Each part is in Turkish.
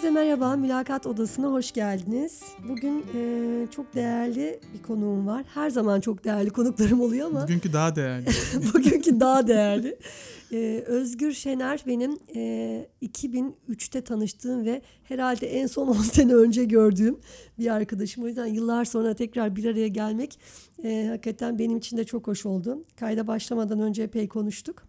Herkese merhaba, Mülakat Odası'na hoş geldiniz. Bugün e, çok değerli bir konuğum var. Her zaman çok değerli konuklarım oluyor ama... Bugünkü daha değerli. bugünkü daha değerli. E, Özgür Şener benim e, 2003'te tanıştığım ve herhalde en son 10 sene önce gördüğüm bir arkadaşım. O yüzden yıllar sonra tekrar bir araya gelmek e, hakikaten benim için de çok hoş oldu. Kayda başlamadan önce epey konuştuk.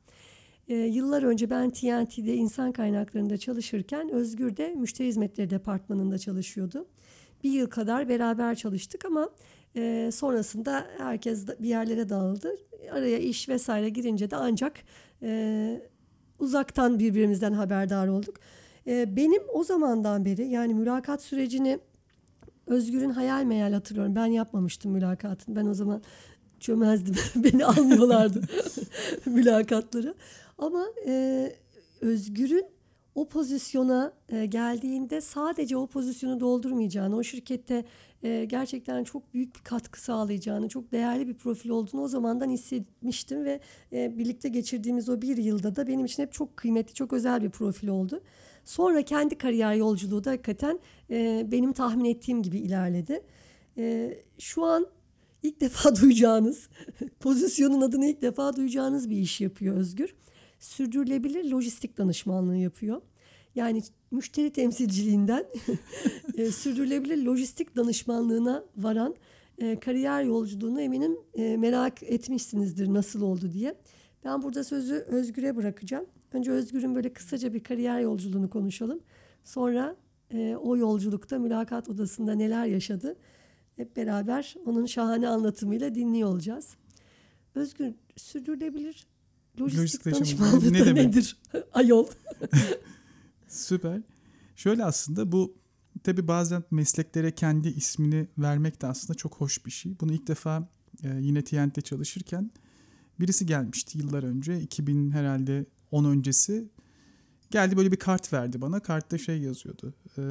E, yıllar önce ben TNT'de insan kaynaklarında çalışırken Özgür de müşteri hizmetleri departmanında çalışıyordu. Bir yıl kadar beraber çalıştık ama e, sonrasında herkes bir yerlere dağıldı. Araya iş vesaire girince de ancak e, uzaktan birbirimizden haberdar olduk. E, benim o zamandan beri yani mülakat sürecini Özgür'ün hayal meyal hatırlıyorum. Ben yapmamıştım mülakatını. Ben o zaman çömezdim. Beni almıyorlardı mülakatları. Ama e, Özgür'ün o pozisyona e, geldiğinde sadece o pozisyonu doldurmayacağını, o şirkette e, gerçekten çok büyük bir katkı sağlayacağını, çok değerli bir profil olduğunu o zamandan hissetmiştim ve e, birlikte geçirdiğimiz o bir yılda da benim için hep çok kıymetli, çok özel bir profil oldu. Sonra kendi kariyer yolculuğu da hakikaten e, benim tahmin ettiğim gibi ilerledi. E, şu an ilk defa duyacağınız, pozisyonun adını ilk defa duyacağınız bir iş yapıyor Özgür sürdürülebilir lojistik danışmanlığı yapıyor. Yani müşteri temsilciliğinden e, sürdürülebilir lojistik danışmanlığına varan e, kariyer yolculuğunu eminim e, merak etmişsinizdir nasıl oldu diye. Ben burada sözü Özgür'e bırakacağım. Önce Özgür'ün böyle kısaca bir kariyer yolculuğunu konuşalım. Sonra e, o yolculukta mülakat odasında neler yaşadı hep beraber onun şahane anlatımıyla dinliyor olacağız. Özgür sürdürülebilir Lojistik, Lojistik danışmanlığı ne demek? nedir? Ayol. Süper. Şöyle aslında bu tabi bazen mesleklere kendi ismini vermek de aslında çok hoş bir şey. Bunu ilk defa e, yine TNT'de çalışırken birisi gelmişti yıllar önce. 2000 herhalde 10 öncesi. Geldi böyle bir kart verdi bana. Kartta şey yazıyordu. E,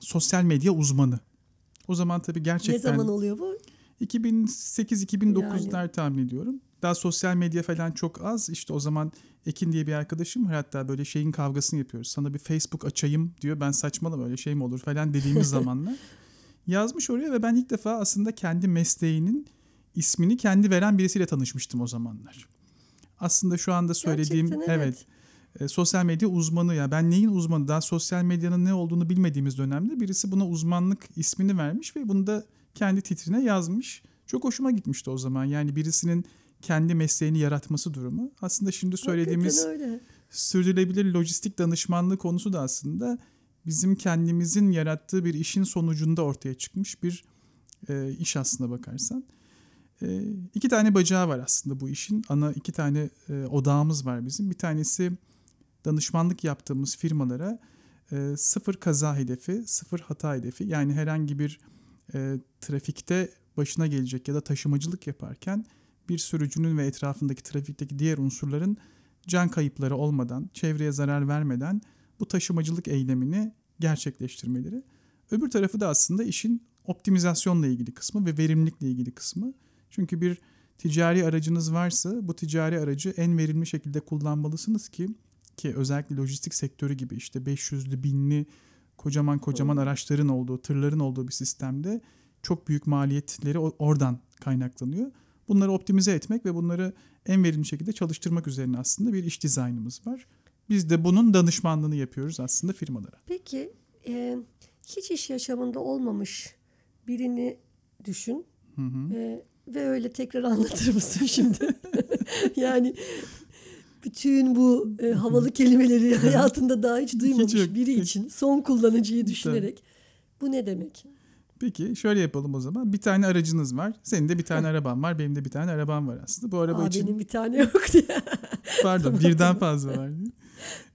sosyal medya uzmanı. O zaman tabii gerçekten... Ne zaman oluyor bu? 2008-2009'lar yani. tahmin ediyorum. Daha sosyal medya falan çok az. İşte o zaman Ekin diye bir arkadaşım var. Hatta böyle şeyin kavgasını yapıyoruz. Sana bir Facebook açayım diyor. Ben saçmalama öyle şey mi olur falan dediğimiz zamanlar. Yazmış oraya ve ben ilk defa aslında kendi mesleğinin ismini kendi veren birisiyle tanışmıştım o zamanlar. Aslında şu anda söylediğim evet, evet e, sosyal medya uzmanı ya ben neyin uzmanı daha sosyal medyanın ne olduğunu bilmediğimiz dönemde birisi buna uzmanlık ismini vermiş ve bunu da kendi titrine yazmış. Çok hoşuma gitmişti o zaman. Yani birisinin kendi mesleğini yaratması durumu. Aslında şimdi söylediğimiz sürdürülebilir lojistik danışmanlığı konusu da aslında bizim kendimizin yarattığı bir işin sonucunda ortaya çıkmış bir e, iş aslında bakarsan. E, iki tane bacağı var aslında bu işin. Ana iki tane e, odağımız var bizim. Bir tanesi danışmanlık yaptığımız firmalara e, sıfır kaza hedefi, sıfır hata hedefi. Yani herhangi bir e, trafikte başına gelecek ya da taşımacılık yaparken bir sürücünün ve etrafındaki trafikteki diğer unsurların can kayıpları olmadan, çevreye zarar vermeden bu taşımacılık eylemini gerçekleştirmeleri. Öbür tarafı da aslında işin optimizasyonla ilgili kısmı ve verimlilikle ilgili kısmı. Çünkü bir ticari aracınız varsa bu ticari aracı en verimli şekilde kullanmalısınız ki ki özellikle lojistik sektörü gibi işte 500'lü, binli kocaman kocaman araçların olduğu, tırların olduğu bir sistemde çok büyük maliyetleri oradan kaynaklanıyor. Bunları optimize etmek ve bunları en verimli şekilde çalıştırmak üzerine aslında bir iş dizaynımız var. Biz de bunun danışmanlığını yapıyoruz aslında firmalara. Peki e, hiç iş yaşamında olmamış birini düşün hı hı. E, ve öyle tekrar anlatır mısın şimdi? yani bütün bu e, havalı kelimeleri hayatında daha hiç duymamış hiç biri için son kullanıcıyı düşünerek bu ne demek? Peki şöyle yapalım o zaman. Bir tane aracınız var. Senin de bir tane araban var. Benim de bir tane arabam var aslında. Bu araba Aa, için... Benim bir tane yok diye. Pardon birden fazla var.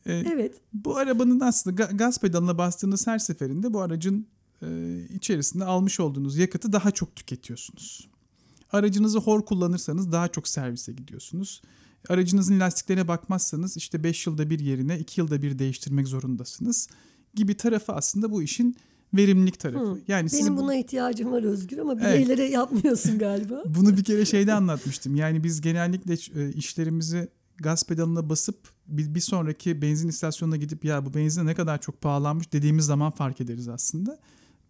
Ee, evet. Bu arabanın aslında gaz pedalına bastığınız her seferinde bu aracın e, içerisinde almış olduğunuz yakıtı daha çok tüketiyorsunuz. Aracınızı hor kullanırsanız daha çok servise gidiyorsunuz. Aracınızın lastiklerine bakmazsanız işte 5 yılda bir yerine 2 yılda bir değiştirmek zorundasınız gibi tarafı aslında bu işin verimlilik tarafı. Hı. Yani benim buna bu... ihtiyacım var Özgür ama bireylere evet. yapmıyorsun galiba. Bunu bir kere şeyde anlatmıştım. Yani biz genellikle e, işlerimizi gaz pedalına basıp bir, bir sonraki benzin istasyonuna gidip ya bu benzin ne kadar çok pahalanmış dediğimiz zaman fark ederiz aslında.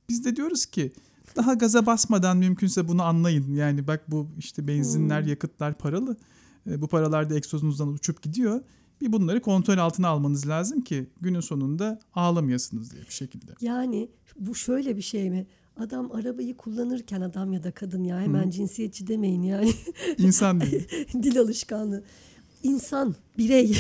Biz de diyoruz ki daha gaza basmadan mümkünse bunu anlayın. Yani bak bu işte benzinler, Hmm. yakıtlar paralı. E, bu paralar da egzozunuzdan uçup gidiyor. Bir bunları kontrol altına almanız lazım ki günün sonunda ağlamayasınız diye bir şekilde. Yani bu şöyle bir şey mi? Adam arabayı kullanırken adam ya da kadın ya hemen Hı. cinsiyetçi demeyin yani İnsan değil. dil alışkanlığı. İnsan, birey,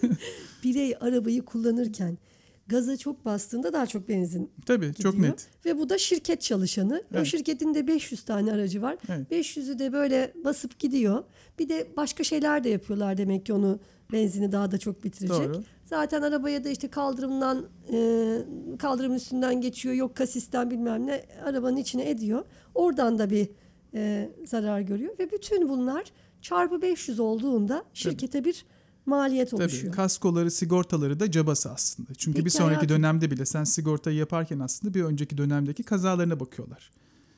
birey arabayı kullanırken gaza çok bastığında daha çok benzin Tabii çok gidiyor. net. Ve bu da şirket çalışanı. O Evet. şirketin de 500 tane aracı var. Evet. 500'ü de böyle basıp gidiyor. Bir de başka şeyler de yapıyorlar demek ki onu benzini daha da çok bitirecek. Doğru. Zaten arabaya da işte kaldırımdan e, kaldırımın üstünden geçiyor. Yok kasisten bilmem ne arabanın içine ediyor. Oradan da bir e, zarar görüyor ve bütün bunlar çarpı 500 olduğunda şirkete bir maliyet Tabii oluşuyor. kaskoları, sigortaları da cabası aslında. Çünkü bir Peki sonraki hayatım. dönemde bile sen sigortayı yaparken aslında bir önceki dönemdeki kazalarına bakıyorlar.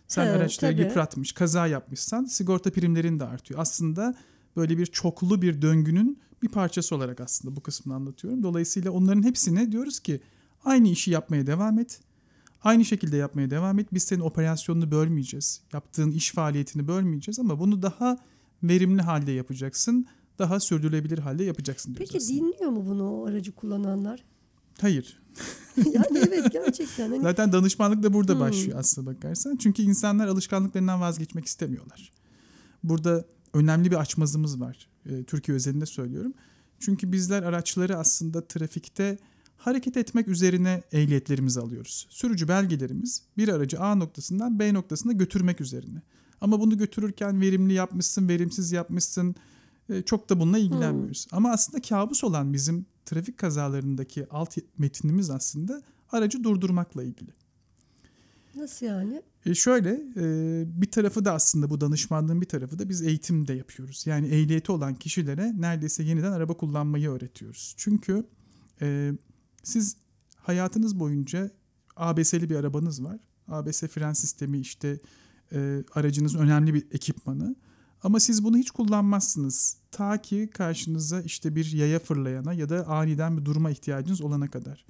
Sen He, araçları tabii. yıpratmış, kaza yapmışsan sigorta primlerin de artıyor. Aslında böyle bir çoklu bir döngünün bir parçası olarak aslında bu kısmını anlatıyorum. Dolayısıyla onların hepsine diyoruz ki aynı işi yapmaya devam et. Aynı şekilde yapmaya devam et. Biz senin operasyonunu bölmeyeceğiz. Yaptığın iş faaliyetini bölmeyeceğiz ama bunu daha verimli halde yapacaksın. Daha sürdürülebilir halde yapacaksın diyoruz Peki aslında. dinliyor mu bunu o aracı kullananlar? Hayır. yani evet gerçekten. Hani Zaten danışmanlık da burada Hmm. başlıyor aslında bakarsan. Çünkü insanlar alışkanlıklarından vazgeçmek istemiyorlar. Burada önemli bir açmazımız var. Ee, Türkiye özelinde söylüyorum. Çünkü bizler araçları aslında trafikte hareket etmek üzerine ehliyetlerimizi alıyoruz. Sürücü belgelerimiz bir aracı A noktasından B noktasına götürmek üzerine. Ama bunu götürürken verimli yapmışsın, verimsiz yapmışsın. e, Çok da bununla ilgilenmiyoruz. Ama aslında kabus olan bizim trafik kazalarındaki alt metinimiz aslında aracı durdurmakla ilgili. Nasıl yani? E şöyle e, bir tarafı da aslında bu danışmanlığın bir tarafı da biz eğitim de yapıyoruz. Yani ehliyeti olan kişilere neredeyse yeniden araba kullanmayı öğretiyoruz. Çünkü e, siz hayatınız boyunca ABS'li bir arabanız var. ABS fren sistemi işte e, aracınızın önemli bir ekipmanı. Ama siz bunu hiç kullanmazsınız. Ta ki karşınıza işte bir yaya fırlayana ya da aniden bir duruma ihtiyacınız olana kadar.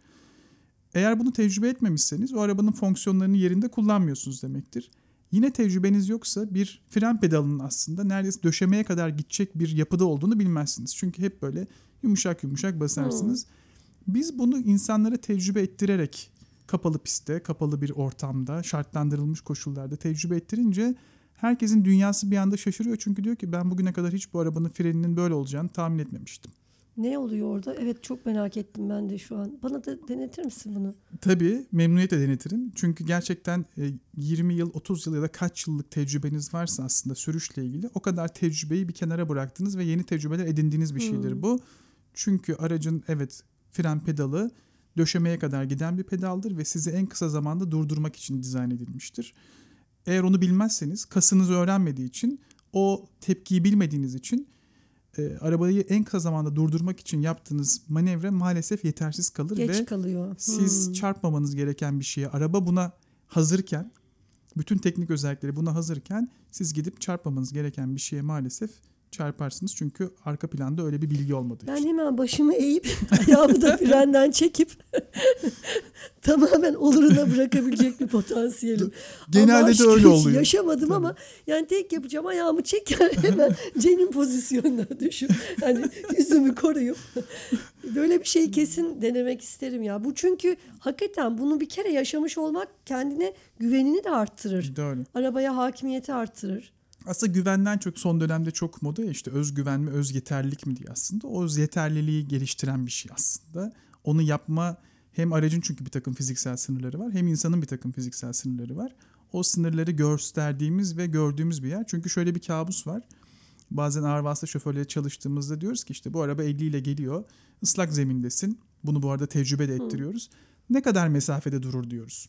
Eğer bunu tecrübe etmemişseniz o arabanın fonksiyonlarını yerinde kullanmıyorsunuz demektir. Yine tecrübeniz yoksa bir fren pedalının aslında neredeyse döşemeye kadar gidecek bir yapıda olduğunu bilmezsiniz. Çünkü hep böyle yumuşak yumuşak basarsınız. Biz bunu insanlara tecrübe ettirerek kapalı pistte, kapalı bir ortamda, şartlandırılmış koşullarda tecrübe ettirince herkesin dünyası bir anda şaşırıyor. Çünkü diyor ki ben bugüne kadar hiç bu arabanın freninin böyle olacağını tahmin etmemiştim. Ne oluyor orada? Evet çok merak ettim ben de şu an. Bana da denetir misin bunu? Tabii memnuniyetle denetirim. Çünkü gerçekten e, 20 yıl, 30 yıl ya da kaç yıllık tecrübeniz varsa aslında sürüşle ilgili o kadar tecrübeyi bir kenara bıraktınız ve yeni tecrübeler edindiğiniz bir şeydir Hmm. bu. Çünkü aracın evet fren pedalı döşemeye kadar giden bir pedaldır ve sizi en kısa zamanda durdurmak için dizayn edilmiştir. Eğer onu bilmezseniz kasınız öğrenmediği için o tepkiyi bilmediğiniz için e, arabayı en kısa zamanda durdurmak için yaptığınız manevra maalesef yetersiz kalır Geç ve kalıyor. siz Hmm. çarpmamanız gereken bir şeye araba buna hazırken bütün teknik özellikleri buna hazırken siz gidip çarpmamanız gereken bir şeye maalesef çarparsınız. Çünkü arka planda öyle bir bilgi olmadığı Ben için. hemen başımı eğip ayağımı da frenden çekip tamamen oluruna bırakabilecek bir potansiyelim. Genelde Allah'a de öyle oluyor. Yaşamadım ama yani tek yapacağım ayağımı çeker hemen cenin pozisyonuna düşüp hani yüzümü koruyup böyle bir şeyi kesin denemek isterim ya. Bu çünkü hakikaten bunu bir kere yaşamış olmak kendine güvenini de arttırır. Doğru. Arabaya hakimiyeti arttırır. Aslında güvenden çok son dönemde çok moda ya işte özgüven mi öz yeterlilik mi diye aslında. O öz yeterliliği geliştiren bir şey aslında. Onu yapma hem aracın çünkü bir takım fiziksel sınırları var hem insanın bir takım fiziksel sınırları var. O sınırları gösterdiğimiz ve gördüğümüz bir yer. Çünkü şöyle bir kabus var. Bazen ağır vasıta şoförleri çalıştığımızda diyoruz ki işte bu araba 50 ile geliyor. Islak zemindesin. Bunu bu arada tecrübe de ettiriyoruz. Ne kadar mesafede durur diyoruz.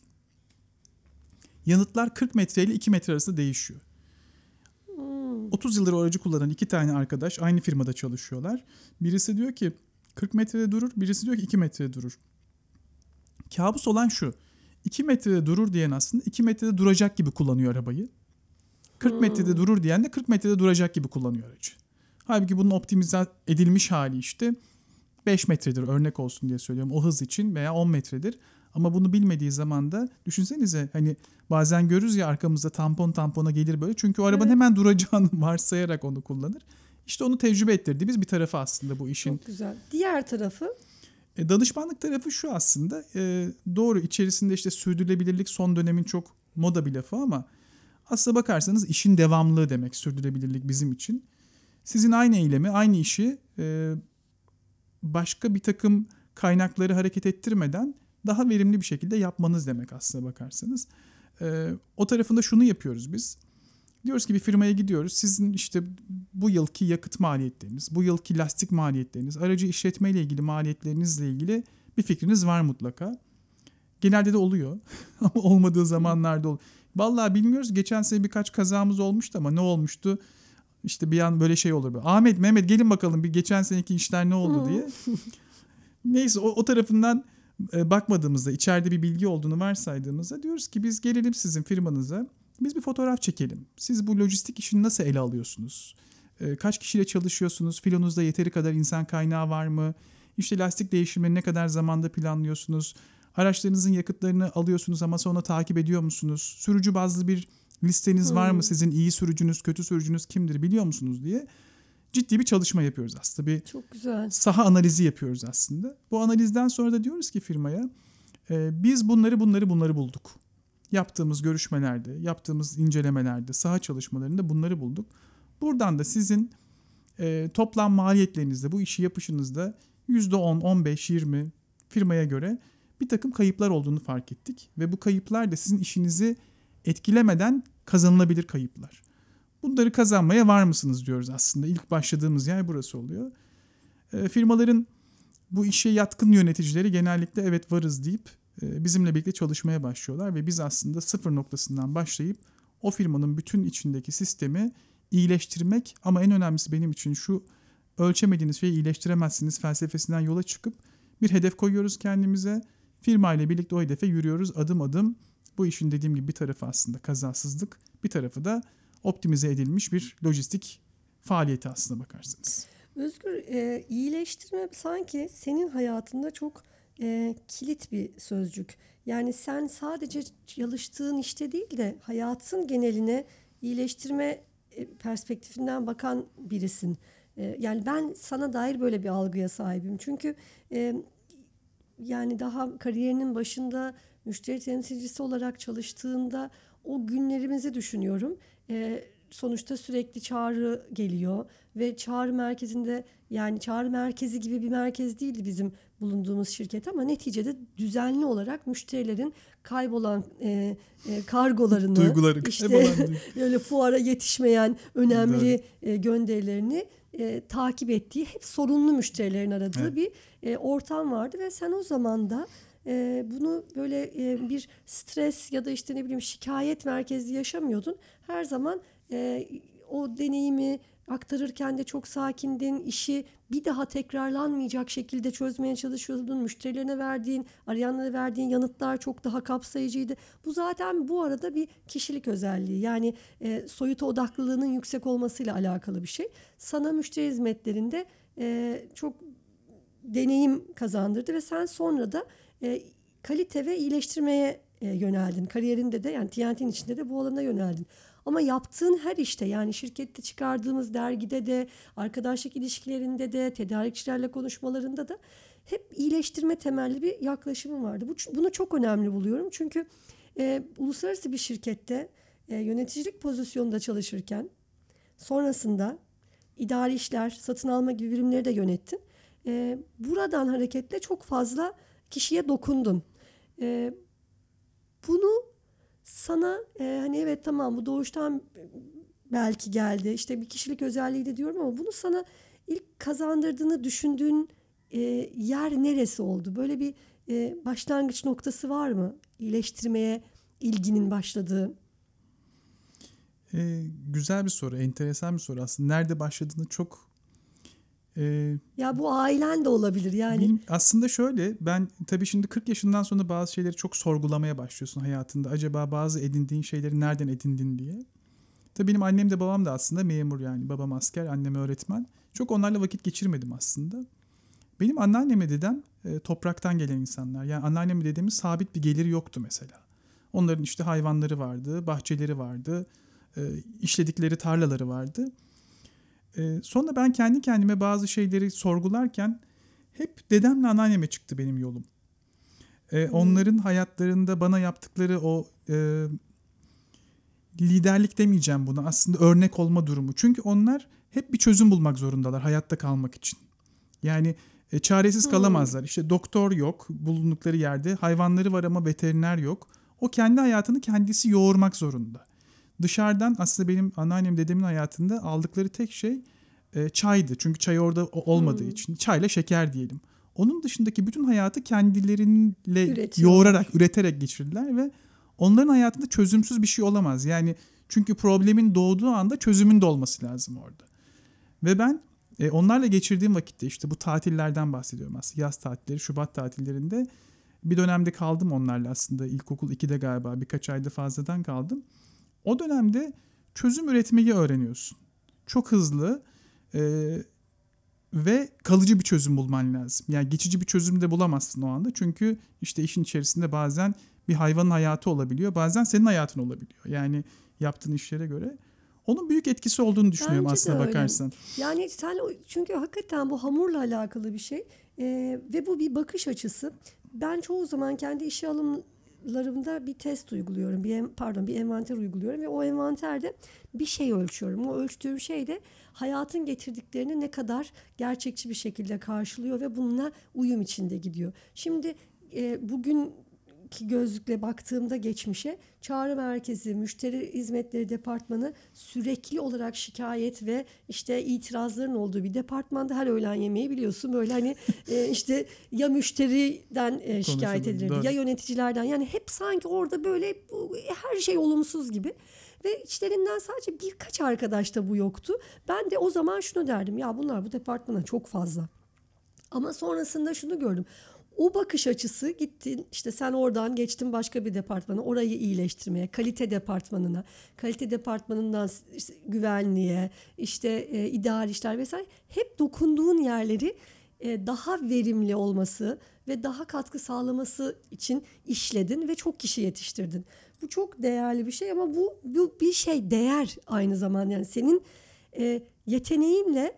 Yanıtlar 40 metre ile 2 metre arasında değişiyor. 30 yıldır o aracı kullanan iki tane arkadaş aynı firmada çalışıyorlar. Birisi diyor ki 40 metrede durur, birisi diyor ki 2 metrede durur. Kabus olan şu. 2 metrede durur diyen aslında 2 metrede duracak gibi kullanıyor arabayı. 40 metrede durur diyen de 40 metrede duracak gibi kullanıyor aracı. Halbuki bunun optimize edilmiş hali işte 5 metredir örnek olsun diye söylüyorum o hız için veya 10 metredir. Ama bunu bilmediği zaman da düşünsenize hani bazen görürüz ya arkamızda tampon tampona gelir böyle. Çünkü o arabanın Evet. hemen duracağını varsayarak onu kullanır. İşte onu tecrübe ettirdiğimiz bir tarafı aslında bu işin. Çok güzel. Diğer tarafı E, danışmanlık tarafı şu aslında e, doğru içerisinde işte sürdürülebilirlik son dönemin çok moda bir lafı ama aslına bakarsanız işin devamlılığı demek sürdürülebilirlik bizim için. Sizin aynı eylemi aynı işi e, başka bir takım kaynakları hareket ettirmeden daha verimli bir şekilde yapmanız demek aslına bakarsanız. E, o tarafında şunu yapıyoruz biz. Diyoruz ki bir firmaya gidiyoruz. Sizin işte bu yılki yakıt maliyetleriniz, bu yılki lastik maliyetleriniz, aracı işletme ile ilgili maliyetlerinizle ilgili bir fikriniz var mutlaka. Genelde de oluyor ama olmadığı zamanlarda oluyor. Vallahi bilmiyoruz. Geçen sene birkaç kazamız olmuştu ama ne olmuştu? İşte bir an böyle şey olur. Böyle. Ahmet, Mehmet gelin bakalım bir geçen seneki işler ne oldu diye. Neyse o, o tarafından bakmadığımızda içeride bir bilgi olduğunu varsaydığımızda diyoruz ki biz gelelim sizin firmanıza. Biz bir fotoğraf çekelim. Siz bu lojistik işini nasıl ele alıyorsunuz? E, kaç kişiyle çalışıyorsunuz? Filonuzda yeteri kadar insan kaynağı var mı? İşte lastik değişimini ne kadar zamanda planlıyorsunuz? Araçlarınızın yakıtlarını alıyorsunuz ama sonra takip ediyor musunuz? Sürücü bazlı bir listeniz var mı? Hmm. Sizin iyi sürücünüz, kötü sürücünüz kimdir biliyor musunuz diye ciddi bir çalışma yapıyoruz aslında. Bir çok güzel. saha analizi yapıyoruz aslında. Bu analizden sonra da diyoruz ki firmaya e, biz bunları bunları bunları bulduk. Yaptığımız görüşmelerde, yaptığımız incelemelerde, saha çalışmalarında bunları bulduk. Buradan da sizin e, toplam maliyetlerinizde, bu işi yapışınızda %10, 15, 20 firmaya göre bir takım kayıplar olduğunu fark ettik. Ve bu kayıplar da sizin işinizi etkilemeden kazanılabilir kayıplar. Bunları kazanmaya var mısınız diyoruz aslında. İlk başladığımız yer burası oluyor. E, firmaların bu işe yatkın yöneticileri genellikle evet varız deyip e, bizimle birlikte çalışmaya başlıyorlar ve biz aslında sıfır noktasından başlayıp o firmanın bütün içindeki sistemi iyileştirmek ama en önemlisi benim için şu ölçemediğiniz şeyi iyileştiremezsiniz felsefesinden yola çıkıp bir hedef koyuyoruz kendimize. Firma ile birlikte o hedefe yürüyoruz adım adım. Bu işin dediğim gibi bir tarafı aslında kazasızlık, bir tarafı da optimize edilmiş bir lojistik faaliyeti aslında bakarsanız. Özgür e, iyileştirme sanki senin hayatında çok e, kilit bir sözcük. Yani sen sadece çalıştığın işte değil de hayatın geneline iyileştirme e, perspektifinden bakan birisin. E, yani ben sana dair böyle bir algıya sahibim. Çünkü e, yani daha kariyerinin başında müşteri temsilcisi olarak çalıştığında o günlerimizi düşünüyorum. Ee, sonuçta sürekli çağrı geliyor ve çağrı merkezinde yani çağrı merkezi gibi bir merkez değildi bizim bulunduğumuz şirket ama neticede düzenli olarak müşterilerin kaybolan e, e, kargolarını Duyguları işte öyle fuara yetişmeyen önemli e, gönderilerini e, takip ettiği hep sorunlu müşterilerin aradığı Evet. bir e, ortam vardı ve sen o zaman da e, bunu böyle e, bir stres ya da işte ne bileyim şikayet merkezli yaşamıyordun. Her zaman e, o deneyimi aktarırken de çok sakindin. işi bir daha tekrarlanmayacak şekilde çözmeye çalışıyordun. Müşterilerine verdiğin, arayanlara verdiğin yanıtlar çok daha kapsayıcıydı. Bu zaten bu arada bir kişilik özelliği. Yani e, soyut odaklılığının yüksek olmasıyla alakalı bir şey. Sana müşteri hizmetlerinde e, çok deneyim kazandırdı ve sen sonra da e, kalite ve iyileştirmeye e, yöneldin. Kariyerinde de yani TNT'nin içinde de bu alana yöneldin. Ama yaptığın her işte yani şirkette çıkardığımız dergide de, arkadaşlık ilişkilerinde de, tedarikçilerle konuşmalarında da hep iyileştirme temelli bir yaklaşımım vardı. Bu, bunu çok önemli buluyorum. Çünkü e, uluslararası bir şirkette e, yöneticilik pozisyonunda çalışırken sonrasında idari işler, satın alma gibi birimleri de yönettin. E, buradan hareketle çok fazla kişiye dokundun. E, bunu sana e, hani evet tamam bu doğuştan belki geldi işte bir kişilik özelliği de diyorum ama bunu sana ilk kazandırdığını düşündüğün e, yer neresi oldu? Böyle bir e, başlangıç noktası var mı? İyileştirmeye ilginin başladığı. Ee, güzel bir soru, enteresan bir soru aslında. Nerede başladığını çok e, Ya bu ailen de olabilir yani. Benim aslında şöyle ben tabii şimdi 40 yaşından sonra bazı şeyleri çok sorgulamaya başlıyorsun hayatında. Acaba bazı edindiğin şeyleri nereden edindin diye. Tabii benim annem de babam da aslında memur yani. Babam asker, annem öğretmen. Çok onlarla vakit geçirmedim aslında. Benim anneannem ve dedem e, topraktan gelen insanlar. Yani anneannem ve dedemin sabit bir geliri yoktu mesela. Onların işte hayvanları vardı, bahçeleri vardı, e, işledikleri tarlaları vardı. E, sonra ben kendi kendime bazı şeyleri sorgularken hep dedemle anneanneme çıktı benim yolum. E, onların hayatlarında bana yaptıkları o e, liderlik demeyeceğim buna aslında örnek olma durumu. Çünkü onlar hep bir çözüm bulmak zorundalar hayatta kalmak için. Yani e, çaresiz Hmm. kalamazlar. İşte doktor yok bulundukları yerde, hayvanları var ama veteriner yok. O kendi hayatını kendisi yoğurmak zorunda. Dışarıdan aslında benim anneannem dedemin hayatında aldıkları tek şey e, çaydı. Çünkü çay orada olmadığı Hmm. için. Çayla şeker diyelim. Onun dışındaki bütün hayatı kendileriyle Üretiyorlar. yoğurarak, üreterek geçirdiler ve onların hayatında çözümsüz bir şey olamaz. Yani çünkü problemin doğduğu anda çözümün de olması lazım orada. Ve ben e, onlarla geçirdiğim vakitte işte bu tatillerden bahsediyorum aslında. Yaz tatilleri, Şubat tatillerinde bir dönemde kaldım onlarla aslında. İlkokul 2'de galiba birkaç ayda fazladan kaldım. O dönemde çözüm üretmeyi öğreniyorsun. Çok hızlı e, ve kalıcı bir çözüm bulman lazım. Yani geçici bir çözüm de bulamazsın o anda. Çünkü işte işin içerisinde bazen bir hayvanın hayatı olabiliyor. Bazen senin hayatın olabiliyor. Yani yaptığın işlere göre. Onun büyük etkisi olduğunu düşünüyorum Bence aslına bakarsan. Yani sen çünkü hakikaten bu hamurla alakalı bir şey Ee, ve bu bir bakış açısı. Ben çoğu zaman kendi işe alımlarımda bir test uyguluyorum. Bir pardon bir envanter uyguluyorum ve o envanterde bir şey ölçüyorum. O ölçtüğüm şey de hayatın getirdiklerini ne kadar gerçekçi bir şekilde karşılıyor ve bununla uyum içinde gidiyor. Şimdi e, bugün ki gözlükle baktığımda geçmişe çağrı merkezi, müşteri hizmetleri departmanı sürekli olarak şikayet ve işte itirazların olduğu bir departmanda her öğlen yemeği biliyorsun böyle hani e, işte ya müşteriden e, şikayet edilirdi doğru. ya yöneticilerden yani hep sanki orada böyle bu, her şey olumsuz gibi. Ve içlerinden sadece birkaç arkadaş da bu yoktu. Ben de o zaman şunu derdim ya bunlar bu departmana çok fazla. Ama sonrasında şunu gördüm. O bakış açısı gittin işte sen oradan geçtin başka bir departmana orayı iyileştirmeye kalite departmanına kalite departmanından işte güvenliğe işte e, idari işler vesaire hep dokunduğun yerleri e, daha verimli olması ve daha katkı sağlaması için işledin ve çok kişi yetiştirdin. Bu çok değerli bir şey ama bu, bu bir şey değer aynı zamanda yani senin e, yeteneğinle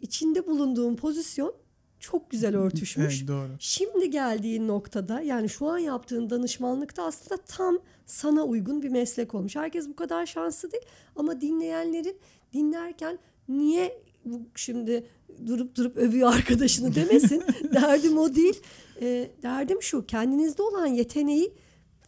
içinde bulunduğun pozisyon çok güzel örtüşmüş. Evet doğru. Şimdi geldiğin noktada yani şu an yaptığın danışmanlıkta aslında tam sana uygun bir meslek olmuş. Herkes bu kadar şanslı değil ama dinleyenlerin dinlerken niye bu şimdi durup durup övüyor arkadaşını demesin. derdim o değil. Ee, derdim şu kendinizde olan yeteneği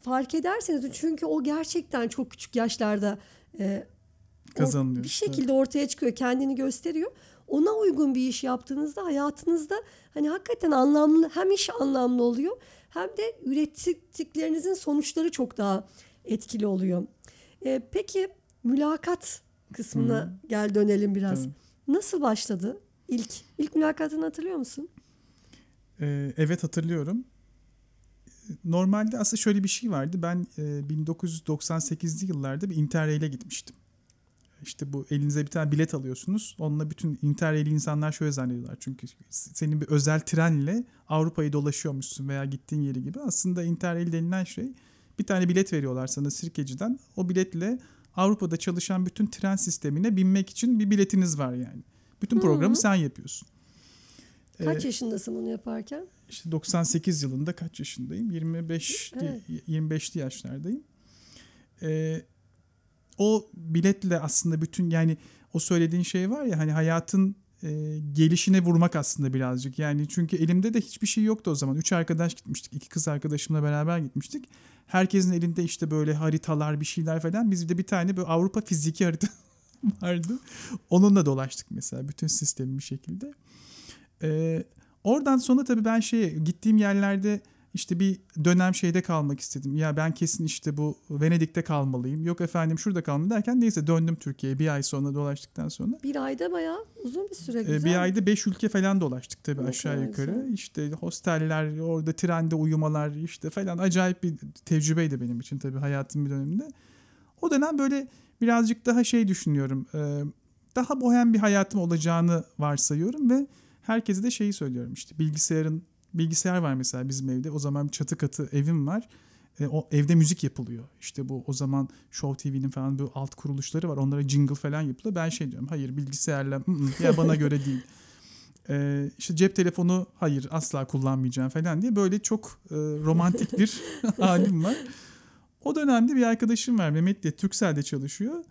fark ederseniz çünkü o gerçekten çok küçük yaşlarda e, or- Kazanılıyor. bir şekilde ortaya çıkıyor, kendini gösteriyor. Ona uygun bir iş yaptığınızda hayatınızda hani hakikaten anlamlı hem iş anlamlı oluyor hem de ürettiklerinizin sonuçları çok daha etkili oluyor. Ee, peki mülakat kısmına gel dönelim biraz. Tabii. Nasıl başladı ilk? ilk mülakatını hatırlıyor musun? Ee, evet hatırlıyorum. Normalde aslında şöyle bir şey vardı. Ben e, 1998'li yıllarda bir Interrail'e gitmiştim. İşte bu elinize bir tane bilet alıyorsunuz. Onunla bütün Interrail'i insanlar şöyle zannediyorlar. Çünkü senin bir özel trenle Avrupa'yı dolaşıyormuşsun veya gittiğin yeri gibi. Aslında Interrail denilen şey bir tane bilet veriyorlar sana Sirkeci'den. O biletle Avrupa'da çalışan bütün tren sistemine binmek için bir biletiniz var yani. Bütün programı sen yapıyorsun. Kaç yaşındasın bunu yaparken? İşte 98 yılında kaç yaşındayım? 25 Evet. 25'li yaşlardayım. Ee, o biletle aslında bütün yani o söylediğin şey var ya hani hayatın e, gelişine vurmak aslında birazcık. Yani çünkü elimde de hiçbir şey yoktu o zaman. Üç arkadaş gitmiştik. iki kız arkadaşımla beraber gitmiştik. Herkesin elinde işte böyle haritalar bir şeyler falan. Bizde bir tane böyle Avrupa fiziki harita vardı. Onunla dolaştık mesela bütün sistemi bir şekilde. Ee, oradan sonra tabii ben şeye gittiğim yerlerde işte bir dönem şeyde kalmak istedim. Ya ben kesin işte bu Venedik'te kalmalıyım. Yok efendim şurada kalmalıyım derken neyse döndüm Türkiye'ye bir ay sonra dolaştıktan sonra. Bir ayda bayağı uzun bir süre Ee, güzel. bir ayda 5 ülke falan dolaştık tabii Ne aşağı yukarı. güzel. İşte hosteller, orada trende uyumalar işte falan acayip bir tecrübeydi benim için tabii hayatım bir döneminde. O dönem böyle birazcık daha şey düşünüyorum. e, Daha bohem bir hayatım olacağını varsayıyorum ve Herkese de şeyi söylüyorum işte bilgisayarın bilgisayar var mesela bizim evde. O zaman bir çatı katı evim var. E, o evde müzik yapılıyor. İşte bu o zaman Show TV'nin falan bu alt kuruluşları var. Onlara jingle falan yapılıyor. Ben şey diyorum. Hayır bilgisayarla ya bana göre değil. E, işte cep telefonu hayır asla kullanmayacağım falan diye böyle çok e, romantik bir halim var. O dönemde bir arkadaşım var Mehmet diye Türkcell'de çalışıyor.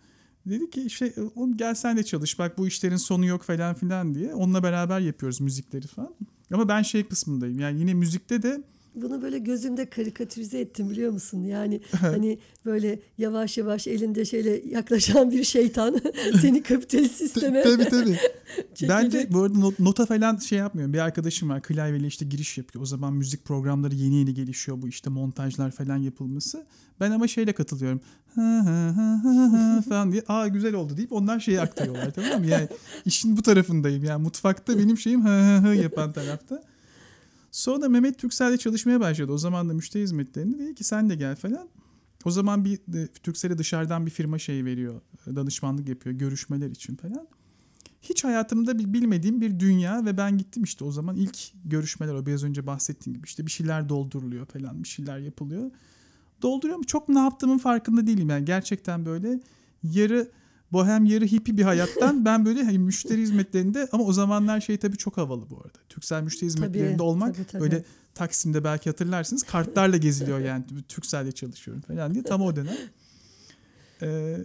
Dedi ki şey oğlum gel sen de çalış bak bu işlerin sonu yok falan filan diye. Onunla beraber yapıyoruz müzikleri falan. Ama ben şey kısmındayım yani yine müzikte de Bunu böyle gözümde karikatürize ettim biliyor musun? Yani hani böyle yavaş yavaş elinde şeyle yaklaşan bir şeytan seni kapitalist sisteme tabii tabii. ben de çekecek. bu arada not- nota falan şey yapmıyorum. Bir arkadaşım var klavyeli işte giriş yapıyor. O zaman müzik programları yeni yeni gelişiyor bu işte montajlar falan yapılması. Ben ama şeyle katılıyorum. Falan diye aa güzel oldu deyip onlar şeyi aktarıyorlar tamam mı? Yani işin bu tarafındayım. Yani mutfakta benim şeyim hı hı hı yapan tarafta. Sonra Mehmet Türkcell'de çalışmaya başladı. O zaman da müşteri hizmetlerinde dedi ki sen de gel falan. O zaman bir e, Türkcell'e dışarıdan bir firma şey veriyor. Danışmanlık yapıyor görüşmeler için falan. Hiç hayatımda bir bilmediğim bir dünya ve ben gittim işte o zaman ilk görüşmeler o biraz önce bahsettiğim gibi işte bir şeyler dolduruluyor falan bir şeyler yapılıyor. Dolduruyorum çok ne yaptığımın farkında değilim yani gerçekten böyle yarı bohem yarı hippie bir hayattan ben böyle hani müşteri hizmetlerinde ama o zamanlar şey tabii çok havalı bu arada. Türksel müşteri hizmetlerinde Tabii, olmak tabii, tabii. böyle Taksim'de belki hatırlarsınız kartlarla geziliyor yani Türkcell'de çalışıyorum falan diye tam o dönem. Ee,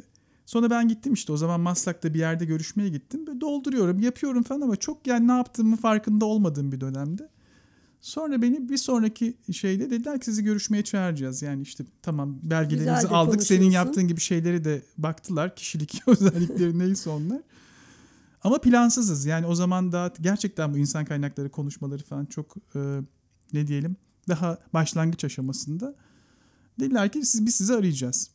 sonra ben gittim işte o zaman Maslak'ta bir yerde görüşmeye gittim. Böyle dolduruyorum yapıyorum falan ama çok yani ne yaptığımı farkında olmadığım bir dönemde. Sonra beni bir sonraki şeyde dediler ki sizi görüşmeye çağıracağız. Yani işte tamam belgelerinizi aldık senin yaptığın gibi şeyleri de baktılar. Kişilik özellikleri neyse onlar. Ama plansızız. Yani o zaman daha gerçekten bu insan kaynakları konuşmaları falan çok e, ne diyelim daha başlangıç aşamasında. Dediler ki siz, biz sizi arayacağız.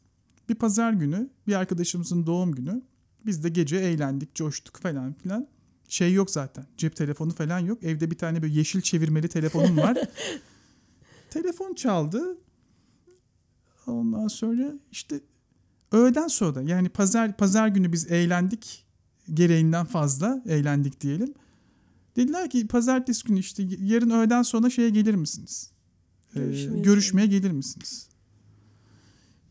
Bir pazar günü bir arkadaşımızın doğum günü. Biz de gece eğlendik, coştuk falan filan. Şey yok zaten. Cep telefonu falan yok. Evde bir tane böyle yeşil çevirmeli telefonum var. Telefon çaldı. Ondan sonra işte öğleden sonra yani pazar pazar günü biz eğlendik gereğinden fazla eğlendik diyelim. Dediler ki pazartesi günü işte yarın öğleden sonra şeye gelir misiniz? Ee, Görüşmeye. görüşmeye gelir misiniz?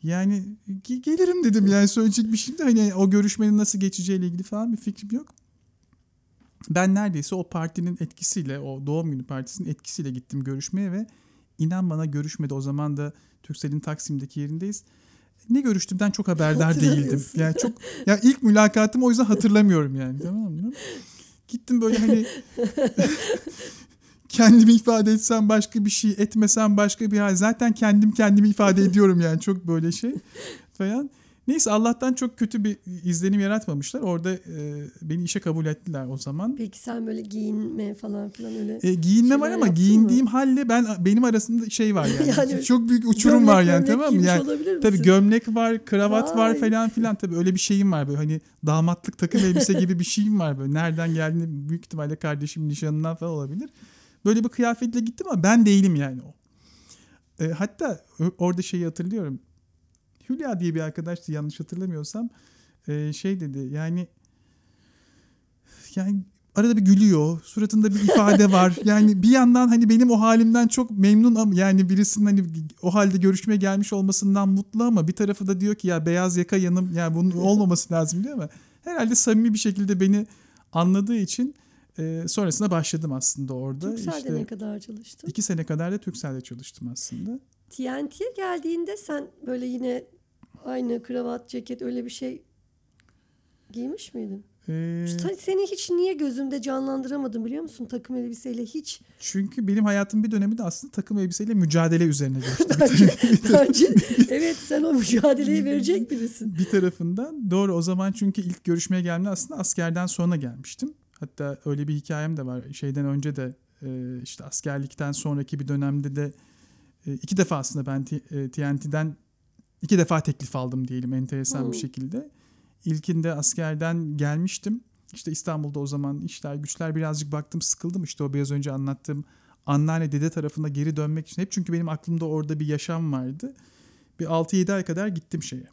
Yani ge- gelirim dedim yani söyleyecek bir şey de hani o görüşmenin nasıl geçeceğiyle ilgili falan bir fikrim yok. Ben neredeyse o partinin etkisiyle o doğum günü partisinin etkisiyle gittim görüşmeye ve inan bana görüşmede o zaman da Türkcell'in Taksim'deki yerindeyiz. Ne görüştüğümden çok haberdar değildim. Yani çok ya ilk mülakatımı o yüzden hatırlamıyorum yani tamam mı? Gittim böyle hani kendimi ifade etsem başka bir şey, etmesem başka bir hal. Zaten kendim kendimi ifade ediyorum yani çok böyle şey falan. Neyse Allah'tan çok kötü bir izlenim yaratmamışlar. Orada e, beni işe kabul ettiler o zaman. Peki sen böyle giyinme falan filan öyle. E, giyinme var ama giyindiğim halle ben benim arasında şey var yani. Yani çok büyük uçurum Gömlek, var yani tamam mı? Yani tabii gömlek var, kravat var Vay. falan filan tabii öyle bir şeyim var böyle hani damatlık takım elbise gibi bir şeyim var böyle. Nereden geldiğini büyük ihtimalle kardeşim nişanından falan olabilir. Böyle bir kıyafetle gittim ama ben değilim yani o. E, hatta orada şeyi hatırlıyorum. Hülya diye bir arkadaştı yanlış hatırlamıyorsam. E, şey dedi yani yani arada bir gülüyor. Suratında bir ifade var. Yani bir yandan hani benim o halimden çok memnun ama yani birisinin hani o halde görüşmeye gelmiş olmasından mutlu ama bir tarafı da diyor ki ya beyaz yaka yanım yani bunun olmaması lazım diyor ama herhalde samimi bir şekilde beni anladığı için e, sonrasında başladım aslında orada. Türkcell'de İşte ne kadar çalıştın? iki sene kadar da Turkcell'de çalıştım aslında. TNT'ye geldiğinde sen böyle yine aynı kravat, ceket öyle bir şey giymiş miydin? Ee, Sen- Seni hiç niye gözümde canlandıramadım biliyor musun takım elbiseyle hiç. çünkü benim hayatım bir dönemi de aslında takım elbiseyle mücadele üzerine geçti. Bence, bence evet sen o mücadeleyi verecek birisin. bir tarafından doğru o zaman çünkü ilk görüşmeye geldiğimde aslında askerden sonra gelmiştim. Hatta öyle bir hikayem de var. Şeyden önce de e, işte askerlikten sonraki bir dönemde de e, iki defa aslında ben T- e, TNT'den iki defa teklif aldım diyelim enteresan bir Hmm. şekilde. İlkinde askerden gelmiştim. İşte İstanbul'da o zaman işler güçler birazcık baktım sıkıldım. İşte o biraz önce anlattığım anneanne dede tarafına geri dönmek için. Hep çünkü benim aklımda orada bir yaşam vardı. Bir 6-7 ay kadar gittim şeye.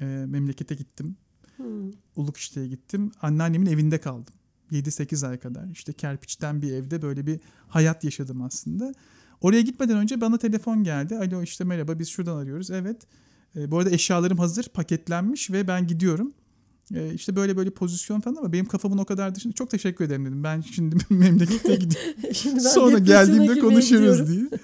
E, memlekete gittim. Hmm. Uluk gittim. Anneannemin evinde kaldım. 7-8 ay kadar. İşte kerpiçten bir evde böyle bir hayat yaşadım aslında. Oraya gitmeden önce bana telefon geldi. Alo işte merhaba biz şuradan arıyoruz. Evet. E, bu arada eşyalarım hazır, paketlenmiş ve ben gidiyorum. E, işte böyle böyle pozisyon falan ama benim kafamın o kadar dışında. Çok teşekkür ederim dedim. Ben şimdi memlekete gidiyorum. Şimdi Sonra geldiğimde konuşuruz gidiyorum. diye.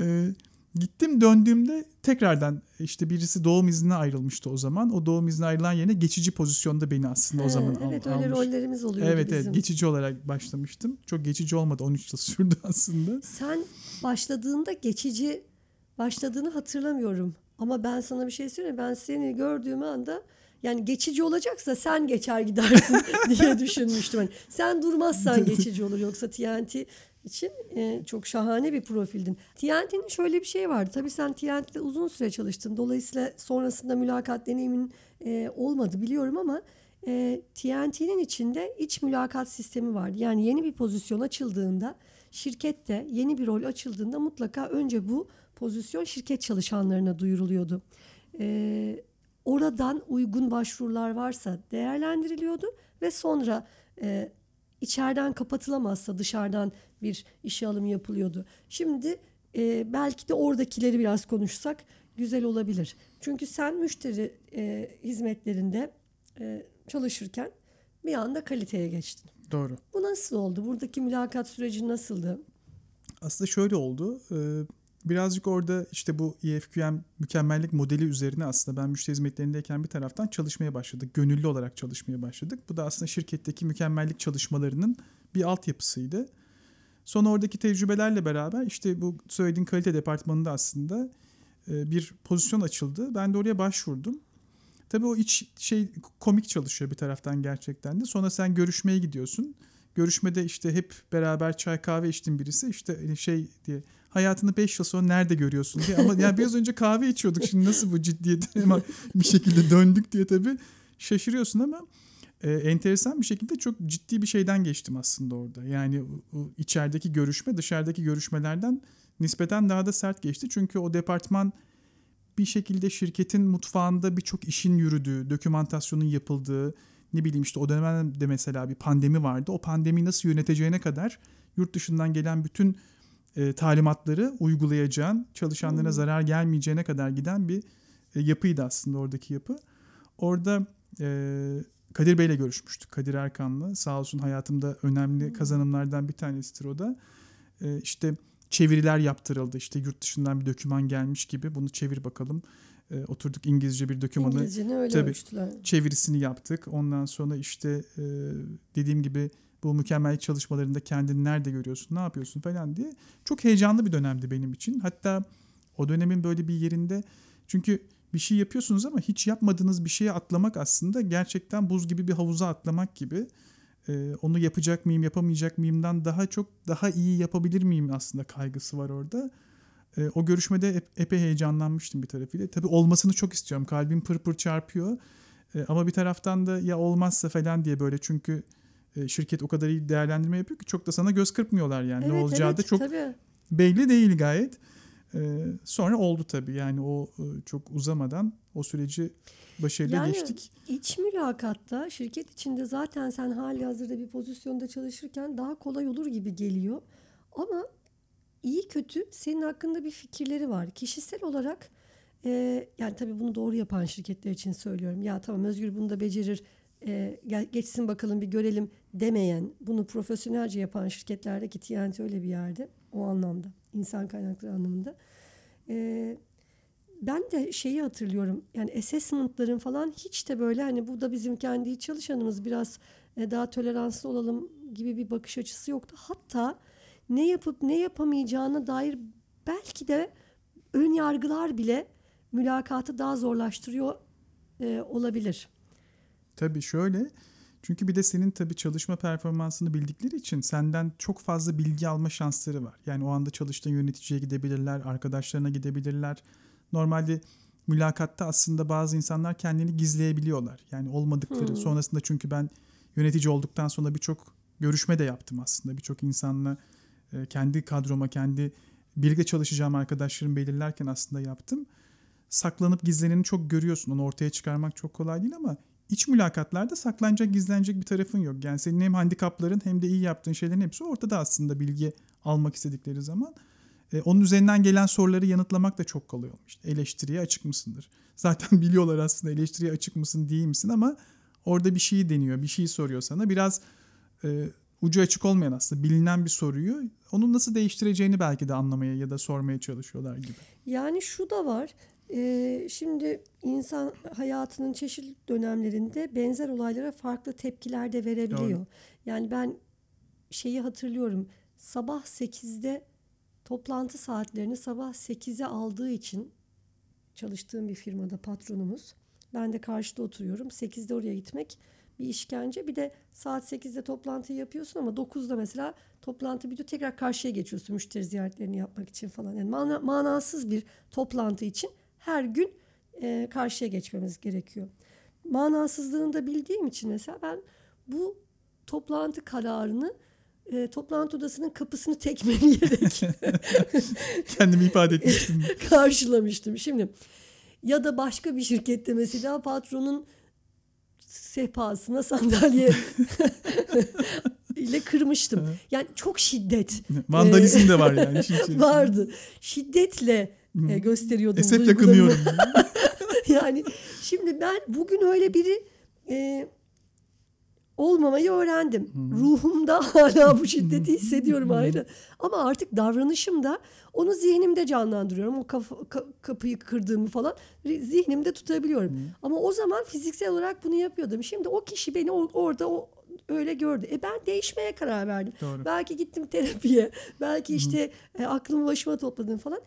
Ee, gittim döndüğümde tekrardan işte birisi doğum iznine ayrılmıştı o zaman. O doğum iznine ayrılan yerine geçici pozisyonda beni aslında o He, zaman al- Evet öyle almış. rollerimiz oluyordu Evet bizim. evet geçici olarak başlamıştım. Çok geçici olmadı 13 yıl sürdü aslında. Sen başladığında geçici başladığını hatırlamıyorum. Ama ben sana bir şey söyleyeyim. Ben seni gördüğüm anda yani geçici olacaksa sen geçer gidersin diye düşünmüştüm. Hani sen durmazsan geçici olur. Yoksa TNT için e, çok şahane bir profildin. TNT'nin şöyle bir şey vardı. Tabii sen TNT'de uzun süre çalıştın. Dolayısıyla sonrasında mülakat deneyimin e, olmadı biliyorum ama e, TNT'nin içinde iç mülakat sistemi vardı. Yani yeni bir pozisyon açıldığında şirkette yeni bir rol açıldığında mutlaka önce bu pozisyon şirket çalışanlarına duyuruluyordu. E, oradan uygun başvurular varsa değerlendiriliyordu ve sonra e, içeriden kapatılamazsa dışarıdan bir işe alım yapılıyordu. Şimdi e, belki de oradakileri biraz konuşsak güzel olabilir. Çünkü sen müşteri e, hizmetlerinde e, çalışırken bir anda kaliteye geçtin. Doğru. Bu nasıl oldu? Buradaki mülakat süreci nasıldı? Aslında şöyle oldu. Ee, Birazcık orada işte bu EFQM mükemmellik modeli üzerine aslında ben müşteri hizmetlerindeyken bir taraftan çalışmaya başladık. Gönüllü olarak çalışmaya başladık. Bu da aslında şirketteki mükemmellik çalışmalarının bir altyapısıydı. Sonra oradaki tecrübelerle beraber işte bu söylediğin kalite departmanında aslında e, bir pozisyon açıldı. Ben de oraya başvurdum. Tabii o iç şey komik çalışıyor bir taraftan gerçekten de. Sonra sen görüşmeye gidiyorsun. Görüşmede işte hep beraber çay kahve içtin birisi işte şey diye hayatını 5 yıl sonra nerede görüyorsun diye. Ama yani biraz önce kahve içiyorduk şimdi nasıl bu ciddiyeti hemen bir şekilde döndük diye tabii şaşırıyorsun ama e, enteresan bir şekilde çok ciddi bir şeyden geçtim aslında orada. Yani içerideki görüşme dışarıdaki görüşmelerden nispeten daha da sert geçti. Çünkü o departman bir şekilde şirketin mutfağında birçok işin yürüdüğü, dokümantasyonun yapıldığı, ne bileyim işte o dönemde mesela bir pandemi vardı. O pandemiyi nasıl yöneteceğine kadar yurt dışından gelen bütün e, talimatları uygulayacağın, çalışanlarına Hmm. zarar gelmeyeceğine kadar giden bir e, yapıydı aslında oradaki yapı. Orada e, Kadir Bey'le görüşmüştük. Kadir Erkan'la. Sağ olsun hayatımda önemli Hmm. kazanımlardan bir tanesidir o da. E, işte çeviriler yaptırıldı. İşte yurt dışından bir döküman gelmiş gibi bunu çevir bakalım. E, oturduk İngilizce bir dökümanı İngilizceni öyle Tabii. ölçtüler. çevirisini yaptık. Ondan sonra işte e, dediğim gibi bu mükemmel çalışmalarında kendini nerede görüyorsun, ne yapıyorsun falan diye. Çok heyecanlı bir dönemdi benim için. Hatta o dönemin böyle bir yerinde çünkü bir şey yapıyorsunuz ama hiç yapmadığınız bir şeye atlamak aslında gerçekten buz gibi bir havuza atlamak gibi. E, onu yapacak mıyım, yapamayacak mıyımdan daha çok daha iyi yapabilir miyim aslında kaygısı var orada. E, o görüşmede ep- epey heyecanlanmıştım bir tarafıyla. Tabii olmasını çok istiyorum. Kalbim pır pır çarpıyor. E, ama bir taraftan da ya olmazsa falan diye böyle çünkü e, şirket o kadar iyi değerlendirme yapıyor ki çok da sana göz kırpmıyorlar yani. ne olacağı da çok tabii. belli değil gayet. E, sonra oldu tabii yani o e, çok uzamadan o süreci başarıyla Yani geçtik. iç mülakatta şirket içinde zaten sen hali hazırda bir pozisyonda çalışırken daha kolay olur gibi geliyor. Ama iyi kötü senin hakkında bir fikirleri var. Kişisel olarak e, yani tabii bunu doğru yapan şirketler için söylüyorum. Ya tamam Özgür bunu da becerir. e, geçsin bakalım bir görelim demeyen, bunu profesyonelce yapan şirketlerde ki TNT öyle bir yerde o anlamda, insan kaynakları anlamında. E, ben de şeyi hatırlıyorum yani assessment'ların falan hiç de böyle hani bu da bizim kendi çalışanımız biraz e, daha toleranslı olalım gibi bir bakış açısı yoktu. Hatta ne yapıp ne yapamayacağına dair belki de ön yargılar bile mülakatı daha zorlaştırıyor e, olabilir. Tabii şöyle. Çünkü bir de senin tabii çalışma performansını bildikleri için senden çok fazla bilgi alma şansları var. Yani o anda çalıştığın yöneticiye gidebilirler, arkadaşlarına gidebilirler. Normalde mülakatta aslında bazı insanlar kendini gizleyebiliyorlar. Yani olmadıkları. Hmm. Sonrasında çünkü ben yönetici olduktan sonra birçok görüşme de yaptım aslında. Birçok insanla kendi kadroma, kendi birlikte çalışacağım arkadaşlarımı belirlerken aslında yaptım. Saklanıp gizleneni çok görüyorsun. Onu ortaya çıkarmak çok kolay değil ama iç mülakatlarda saklanacak gizlenecek bir tarafın yok. Yani senin hem handikapların hem de iyi yaptığın şeylerin hepsi ortada aslında bilgi almak istedikleri zaman. E, onun üzerinden gelen soruları yanıtlamak da çok kolay olmuş. Eleştiriye açık mısındır? Zaten biliyorlar aslında eleştiriye açık mısın değil misin ama orada bir şeyi deniyor, bir şeyi soruyor sana. Biraz e, ucu açık olmayan aslında bilinen bir soruyu onu nasıl değiştireceğini belki de anlamaya ya da sormaya çalışıyorlar gibi. Yani şu da var. Ee, şimdi insan hayatının çeşitli dönemlerinde benzer olaylara farklı tepkiler de verebiliyor. Doğru. Yani ben şeyi hatırlıyorum. Sabah 8'de toplantı saatlerini sabah 8'e aldığı için çalıştığım bir firmada patronumuz. Ben de karşıda oturuyorum. 8'de oraya gitmek bir işkence. Bir de saat 8'de toplantıyı yapıyorsun ama 9'da mesela toplantı bitiyor. Tekrar karşıya geçiyorsun müşteri ziyaretlerini yapmak için falan. Yani mana- manasız bir toplantı için her gün e, karşıya geçmemiz gerekiyor. Manasızlığını da bildiğim için mesela ben bu toplantı kararını e, toplantı odasının kapısını tekmeleyerek Kendimi ifade etmiştim. karşılamıştım. Şimdi ya da başka bir şirkette mesela patronun sehpasına sandalye ile kırmıştım. Yani çok şiddet Vandalizm de var yani vardı. Şiddetle e, gösteriyordum. Esef yakınıyorum. yani şimdi ben bugün öyle biri e, olmamayı öğrendim. Ruhumda hala bu şiddeti hissediyorum ayrı. Ama artık davranışımda onu zihnimde canlandırıyorum. O kafa- ka- kapıyı kırdığımı falan zihnimde tutabiliyorum. Ama o zaman fiziksel olarak bunu yapıyordum. Şimdi o kişi beni or- orada o öyle gördü. E ben değişmeye karar verdim. Doğru. Belki gittim terapiye. Belki işte e, aklımı başıma topladım falan.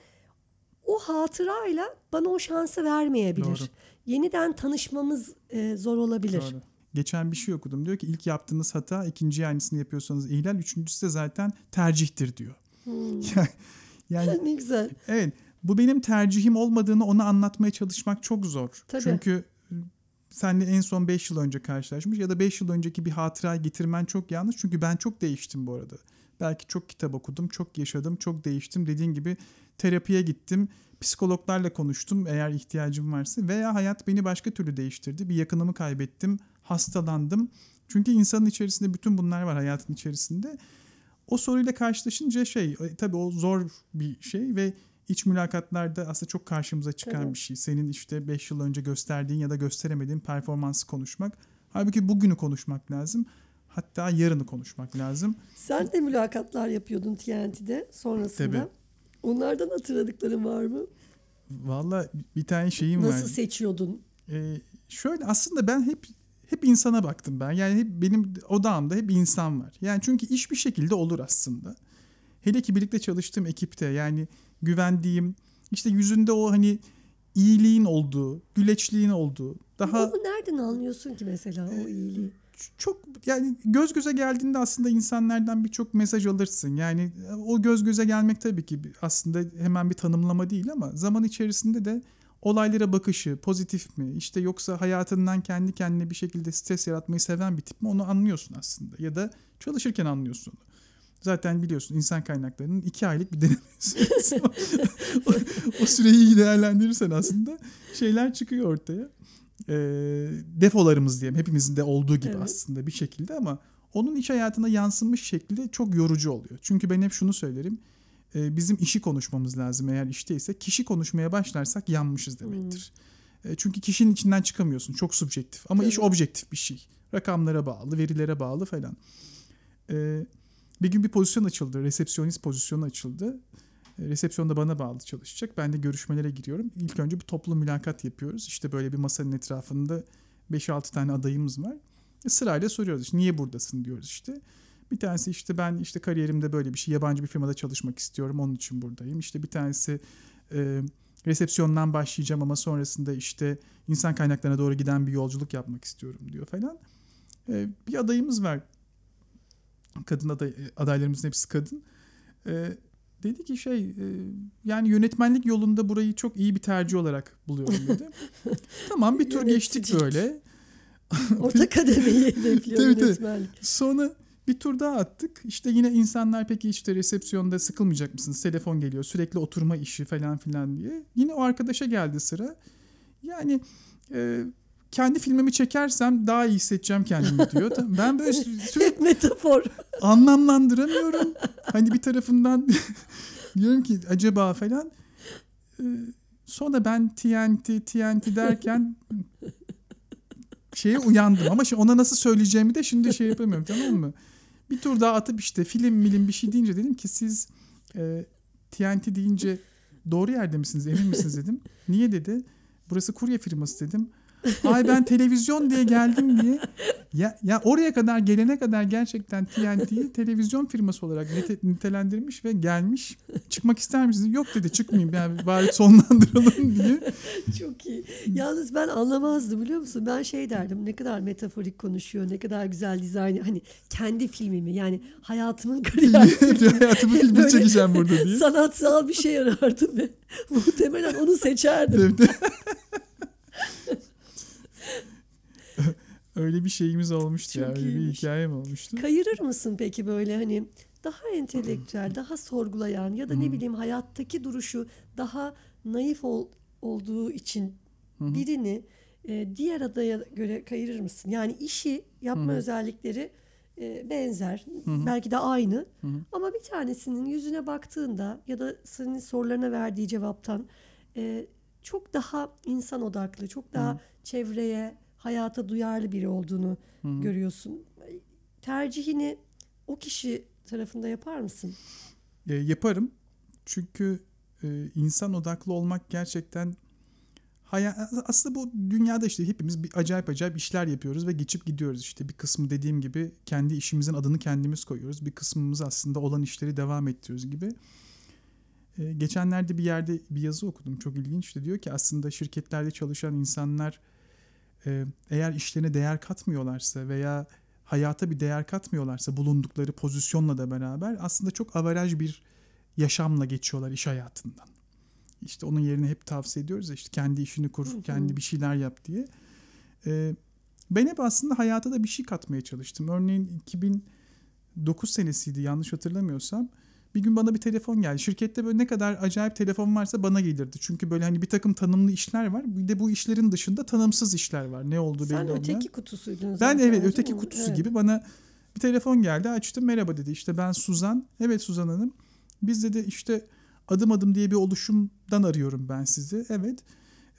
O hatırayla bana o şansı vermeyebilir. Doğru. Yeniden tanışmamız e, zor olabilir. Doğru. Geçen bir şey okudum. Diyor ki ilk yaptığınız hata ikinci aynısını yapıyorsanız ihlal. Üçüncüsü de zaten tercihtir diyor. Hmm. yani ne güzel. evet bu benim tercihim olmadığını ona anlatmaya çalışmak çok zor. Tabii. Çünkü senle en son 5 yıl önce karşılaşmış ya da 5 yıl önceki bir hatırayı getirmen çok yanlış. Çünkü ben çok değiştim bu arada. Belki çok kitap okudum, çok yaşadım, çok değiştim. Dediğin gibi terapiye gittim. Psikologlarla konuştum eğer ihtiyacım varsa veya hayat beni başka türlü değiştirdi. Bir yakınımı kaybettim, hastalandım. Çünkü insanın içerisinde bütün bunlar var hayatın içerisinde. O soruyla karşılaşınca şey e, tabii o zor bir şey ve iç mülakatlarda aslında çok karşımıza çıkan Tabii. bir şey. Senin işte 5 yıl önce gösterdiğin ya da gösteremediğin performansı konuşmak. Halbuki bugünü konuşmak lazım. Hatta yarını konuşmak lazım. Sen de mülakatlar yapıyordun TNT'de sonrasında. Tabii. Onlardan hatırladıkların var mı? Valla bir tane şeyim var. Nasıl seçiyordun? Ee, şöyle aslında ben hep hep insana baktım ben. Yani hep benim odağımda hep insan var. Yani çünkü iş bir şekilde olur aslında. Hele ki birlikte çalıştığım ekipte yani güvendiğim işte yüzünde o hani iyiliğin olduğu, güleçliğin olduğu, daha Onu nereden anlıyorsun ki mesela o iyiliği? çok yani göz göze geldiğinde aslında insanlardan birçok mesaj alırsın. Yani o göz göze gelmek tabii ki aslında hemen bir tanımlama değil ama zaman içerisinde de olaylara bakışı pozitif mi işte yoksa hayatından kendi kendine bir şekilde stres yaratmayı seven bir tip mi onu anlıyorsun aslında ya da çalışırken anlıyorsun onu. Zaten biliyorsun insan kaynaklarının iki aylık bir deneme süresi o, o süreyi iyi değerlendirirsen aslında şeyler çıkıyor ortaya e, defolarımız diyelim hepimizin de olduğu gibi Evet. aslında bir şekilde ama onun iş hayatına yansımış şekli de çok yorucu oluyor. Çünkü ben hep şunu söylerim. E, bizim işi konuşmamız lazım eğer işteyse. Kişi konuşmaya başlarsak yanmışız demektir. E, çünkü kişinin içinden çıkamıyorsun. Çok subjektif. Ama iş Tabii. objektif bir şey. Rakamlara bağlı, verilere bağlı falan. E, bir gün bir pozisyon açıldı. Resepsiyonist pozisyonu açıldı. Resepsiyonda bana bağlı çalışacak. Ben de görüşmelere giriyorum. İlk önce bir toplu mülakat yapıyoruz. İşte böyle bir masanın etrafında 5-6 tane adayımız var. Sırayla soruyoruz. işte, niye buradasın diyoruz işte. Bir tanesi işte ben işte kariyerimde böyle bir şey yabancı bir firmada çalışmak istiyorum. Onun için buradayım. İşte bir tanesi e, resepsiyondan başlayacağım ama sonrasında işte insan kaynaklarına doğru giden bir yolculuk yapmak istiyorum diyor falan. E, bir adayımız var. Kadın aday, adaylarımızın hepsi kadın. E, dedi ki şey e, yani yönetmenlik yolunda burayı çok iyi bir tercih olarak buluyorum dedi. tamam bir tur geçtik böyle. Orta kademeyi hedefliyor Tabii, tabii. yönetmenlik. Sonra bir tur daha attık. İşte yine insanlar peki işte resepsiyonda sıkılmayacak mısınız? Telefon geliyor sürekli oturma işi falan filan diye. Yine o arkadaşa geldi sıra. Yani e, kendi filmimi çekersem daha iyi hissedeceğim kendimi diyor. Ben böyle sü- sürekli metafor. anlamlandıramıyorum. Hani bir tarafından diyorum ki acaba falan. Ee, Sonra ben TNT TNT derken şeye uyandım ama şimdi ona nasıl söyleyeceğimi de şimdi şey yapamıyorum tamam mı? Bir tur daha atıp işte film milim bir şey deyince dedim ki siz e, TNT deyince doğru yerde misiniz emin misiniz dedim. Niye dedi. Burası kurye firması dedim. Ay ben televizyon diye geldim diye. Ya, ya oraya kadar gelene kadar gerçekten TNT'yi televizyon firması olarak nite- nitelendirmiş ve gelmiş. Çıkmak ister misiniz? Yok dedi çıkmayayım yani bari sonlandıralım diye. Çok iyi. Yalnız ben anlamazdım biliyor musun? Ben şey derdim ne kadar metaforik konuşuyor, ne kadar güzel dizayn. Hani kendi filmimi yani hayatımın kariyer bir hayatımı filmi Böyle çekeceğim burada diye. sanatsal bir şey arardım ve muhtemelen onu seçerdim. Evet. Öyle bir şeyimiz olmuştu ya. Çok Öyle bir hikayem olmuştu. Kayırır mısın peki böyle hani daha entelektüel, daha sorgulayan ya da ne bileyim hayattaki duruşu daha naif ol- olduğu için birini e, diğer adaya göre kayırır mısın? Yani işi yapma özellikleri e, benzer, belki de aynı. Ama bir tanesinin yüzüne baktığında ya da senin sorularına verdiği cevaptan e, çok daha insan odaklı, çok daha çevreye, hayata duyarlı biri olduğunu Hı hı. görüyorsun. Tercihini o kişi tarafında yapar mısın? E, yaparım. Çünkü e, insan odaklı olmak gerçekten aslında bu dünyada işte hepimiz bir acayip acayip işler yapıyoruz ve geçip gidiyoruz işte bir kısmı dediğim gibi kendi işimizin adını kendimiz koyuyoruz bir kısmımız aslında olan işleri devam ettiriyoruz gibi E, geçenlerde bir yerde bir yazı okudum çok ilginçti diyor ki aslında şirketlerde çalışan insanlar eğer işlerine değer katmıyorlarsa veya hayata bir değer katmıyorlarsa bulundukları pozisyonla da beraber aslında çok averaj bir yaşamla geçiyorlar iş hayatından. İşte onun yerine hep tavsiye ediyoruz ya işte kendi işini kur, kendi bir şeyler yap diye. Ee, ben hep aslında hayata da bir şey katmaya çalıştım. Örneğin 2009 senesiydi yanlış hatırlamıyorsam. Bir gün bana bir telefon geldi. Şirkette böyle ne kadar acayip telefon varsa bana gelirdi. Çünkü böyle hani bir takım tanımlı işler var. Bir de bu işlerin dışında tanımsız işler var. Ne olduğu belli Sen olmayan. öteki kutusuydun Ben zaten, evet değil öteki mi? kutusu Evet. gibi bana bir telefon geldi açtım merhaba dedi işte ben Suzan evet Suzan Hanım biz dedi işte adım adım diye bir oluşumdan arıyorum ben sizi evet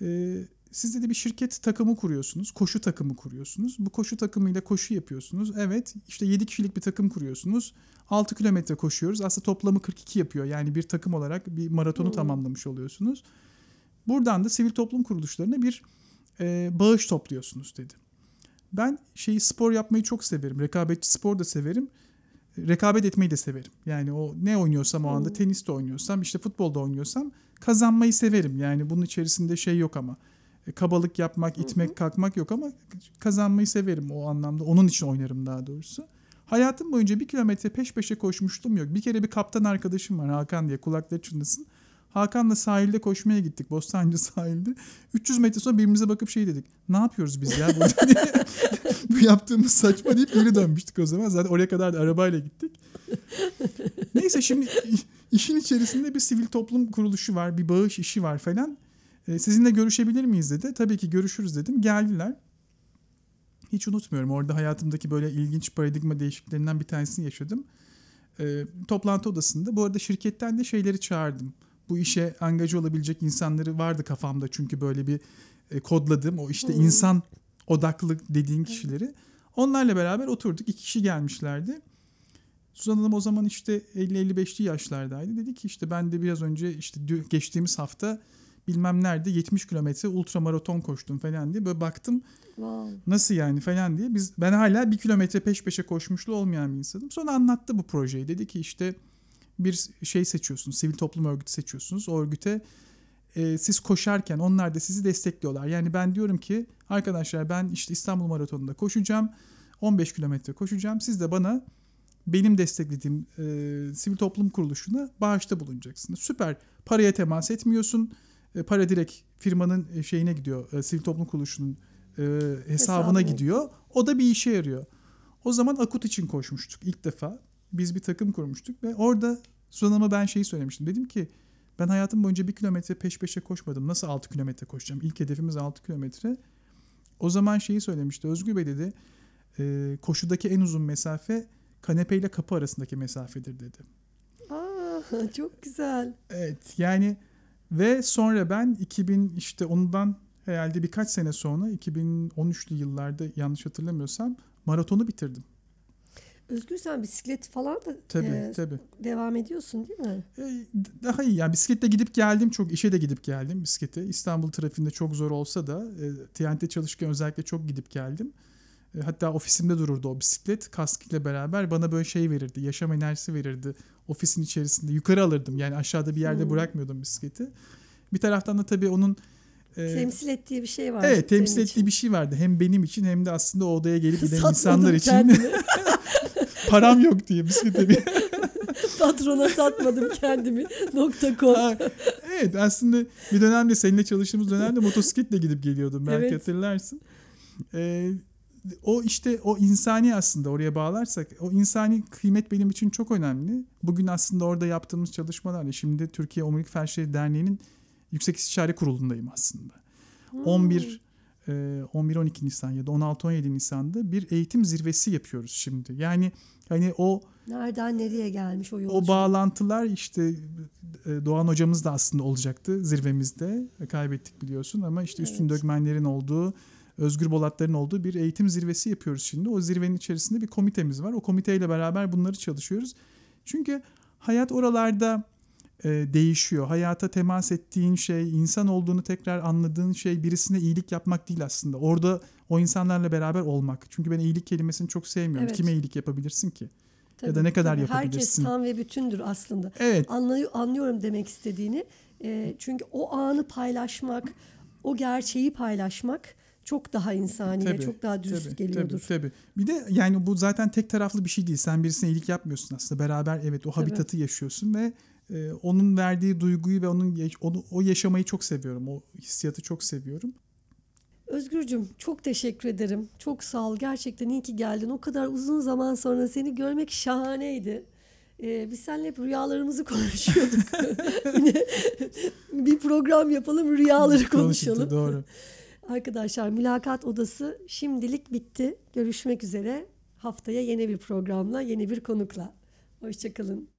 Ee, siz dedi bir şirket takımı kuruyorsunuz koşu takımı kuruyorsunuz bu koşu takımıyla koşu yapıyorsunuz evet işte 7 kişilik bir takım kuruyorsunuz 6 kilometre koşuyoruz aslında toplamı 42 yapıyor yani bir takım olarak bir maratonu Hmm. tamamlamış oluyorsunuz buradan da sivil toplum kuruluşlarına bir e, bağış topluyorsunuz dedi. Ben şeyi spor yapmayı çok severim. Rekabetçi spor da severim. Rekabet etmeyi de severim. Yani o ne oynuyorsam o anda Hmm. tenis de oynuyorsam işte futbolda oynuyorsam kazanmayı severim. Yani bunun içerisinde şey yok ama kabalık yapmak, itmek, kalkmak yok ama kazanmayı severim o anlamda. Onun için oynarım daha doğrusu. Hayatım boyunca bir kilometre peş peşe koşmuştum yok. Bir kere bir kaptan arkadaşım var Hakan diye kulakları çınlasın. Hakan'la sahilde koşmaya gittik. Bostancı sahilde. 300 metre sonra birbirimize bakıp şey dedik. Ne yapıyoruz biz ya burada diye. Bu yaptığımız saçma deyip geri dönmüştük o zaman. Zaten oraya kadar da arabayla gittik. Neyse şimdi işin içerisinde bir sivil toplum kuruluşu var. Bir bağış işi var falan. E, sizinle görüşebilir miyiz dedi. Tabii ki görüşürüz dedim. Geldiler. Hiç unutmuyorum. Orada hayatımdaki böyle ilginç paradigma değişikliklerinden bir tanesini yaşadım. E, toplantı odasında. Bu arada şirketten de şeyleri çağırdım. Bu işe angaja olabilecek insanları vardı kafamda. Çünkü böyle bir e, kodladım. O işte Hmm. insan odaklı dediğin kişileri. Onlarla beraber oturduk. İki kişi gelmişlerdi. Suzan Hanım o zaman işte 50-55'li yaşlardaydı. Dedi ki işte ben de biraz önce işte geçtiğimiz hafta bilmem nerede 70 kilometre ultramaraton koştum falan diye. Böyle baktım Wow. nasıl yani falan diye. Biz ben hala bir kilometre peş peşe koşmuşlu olmayan bir insanım. Sonra anlattı bu projeyi. Dedi ki işte bir şey seçiyorsunuz. Sivil toplum örgütü seçiyorsunuz. O örgüte e, siz koşarken onlar da sizi destekliyorlar. Yani ben diyorum ki arkadaşlar ben işte İstanbul Maratonu'nda koşacağım. 15 kilometre koşacağım. Siz de bana benim desteklediğim e, sivil toplum kuruluşuna bağışta bulunacaksınız. Süper. Paraya temas etmiyorsun. E, para direkt firmanın e, şeyine gidiyor. E, sivil toplum kuruluşunun e, hesabına Hesabına. gidiyor. O da bir işe yarıyor. O zaman Akut için koşmuştuk ilk defa. Biz bir takım kurmuştuk ve orada Suzan'ıma ben şeyi söylemiştim. Dedim ki ben hayatım boyunca bir kilometre peş peşe koşmadım. Nasıl 6 kilometre koşacağım? İlk hedefimiz 6 kilometre. O zaman şeyi söylemişti. Özgür Bey dedi. e, koşudaki en uzun mesafe kanepeyle kapı arasındaki mesafedir dedi. Aa, çok güzel. Evet yani ve sonra ben 2000 işte ondan herhalde birkaç sene sonra 2013'lü yıllarda yanlış hatırlamıyorsam maratonu bitirdim. Özgür sen bisiklet falan da Tabii e, tabii. devam ediyorsun değil mi? E, Daha iyi yani bisikletle gidip geldim çok işe de gidip geldim bisiklete. İstanbul trafiğinde çok zor olsa da e, TNT çalışırken özellikle çok gidip geldim. E, Hatta ofisimde dururdu o bisiklet kask ile beraber bana böyle şey verirdi yaşam enerjisi verirdi ofisin içerisinde yukarı alırdım yani aşağıda bir yerde Hmm. bırakmıyordum bisikleti. Bir taraftan da tabii onun e, temsil ettiği bir şey var. evet temsil ettiği bir şey vardı hem benim için hem de aslında o odaya gelip giden insanlar için param yok diye bisiklete bir Patrona satmadım kendimi. Nokta com. Ha, evet aslında bir dönemde seninle çalıştığımız dönemde motosikletle gidip geliyordum belki Evet. hatırlarsın. Ee, o işte o insani aslında oraya bağlarsak o insani kıymet benim için çok önemli. Bugün aslında orada yaptığımız çalışmalarla şimdi Türkiye Omurilik Felçleri Derneği'nin Yüksek İstişare Kurulu'ndayım aslında. Hmm. 11 e, 11-12 Nisan ya da 16-17 Nisan'da bir eğitim zirvesi yapıyoruz şimdi. Yani hani o Nereden nereye gelmiş o yolculuk? o bağlantılar işte e, Doğan hocamız da aslında olacaktı zirvemizde. Kaybettik biliyorsun ama işte Üstün Evet. Dökmenlerin olduğu, Özgür Bolatların olduğu bir eğitim zirvesi yapıyoruz şimdi. O zirvenin içerisinde bir komitemiz var. O komiteyle beraber bunları çalışıyoruz. Çünkü hayat oralarda e, değişiyor. Hayata temas ettiğin şey, insan olduğunu tekrar anladığın şey birisine iyilik yapmak değil aslında. Orada o insanlarla beraber olmak. Çünkü ben iyilik kelimesini çok sevmiyorum. Evet. Kime iyilik yapabilirsin ki? Tabii, da ne kadar tabii. yapabilirsin? Herkes tam ve bütündür aslında. Evet. Anlıyor, anlıyorum demek istediğini. Ee, çünkü o anı paylaşmak, o gerçeği paylaşmak çok daha insani ve çok daha dürüst tabii, geliyordur. Tabii, tabii. Bir de yani bu zaten tek taraflı bir şey değil. Sen birisine iyilik yapmıyorsun aslında. Beraber evet o Tabii. habitatı yaşıyorsun ve e, onun verdiği duyguyu ve onun onu o yaşamayı çok seviyorum. O hissiyatı çok seviyorum. Özgürcüm çok teşekkür ederim. Çok sağ ol. Gerçekten iyi ki geldin. O kadar uzun zaman sonra seni görmek şahaneydi. Ee, biz seninle hep rüyalarımızı konuşuyorduk. Yine bir program yapalım, rüyaları konuşalım. Doğru. Arkadaşlar mülakat odası şimdilik bitti. Görüşmek üzere. Haftaya yeni bir programla, yeni bir konukla. Hoşçakalın.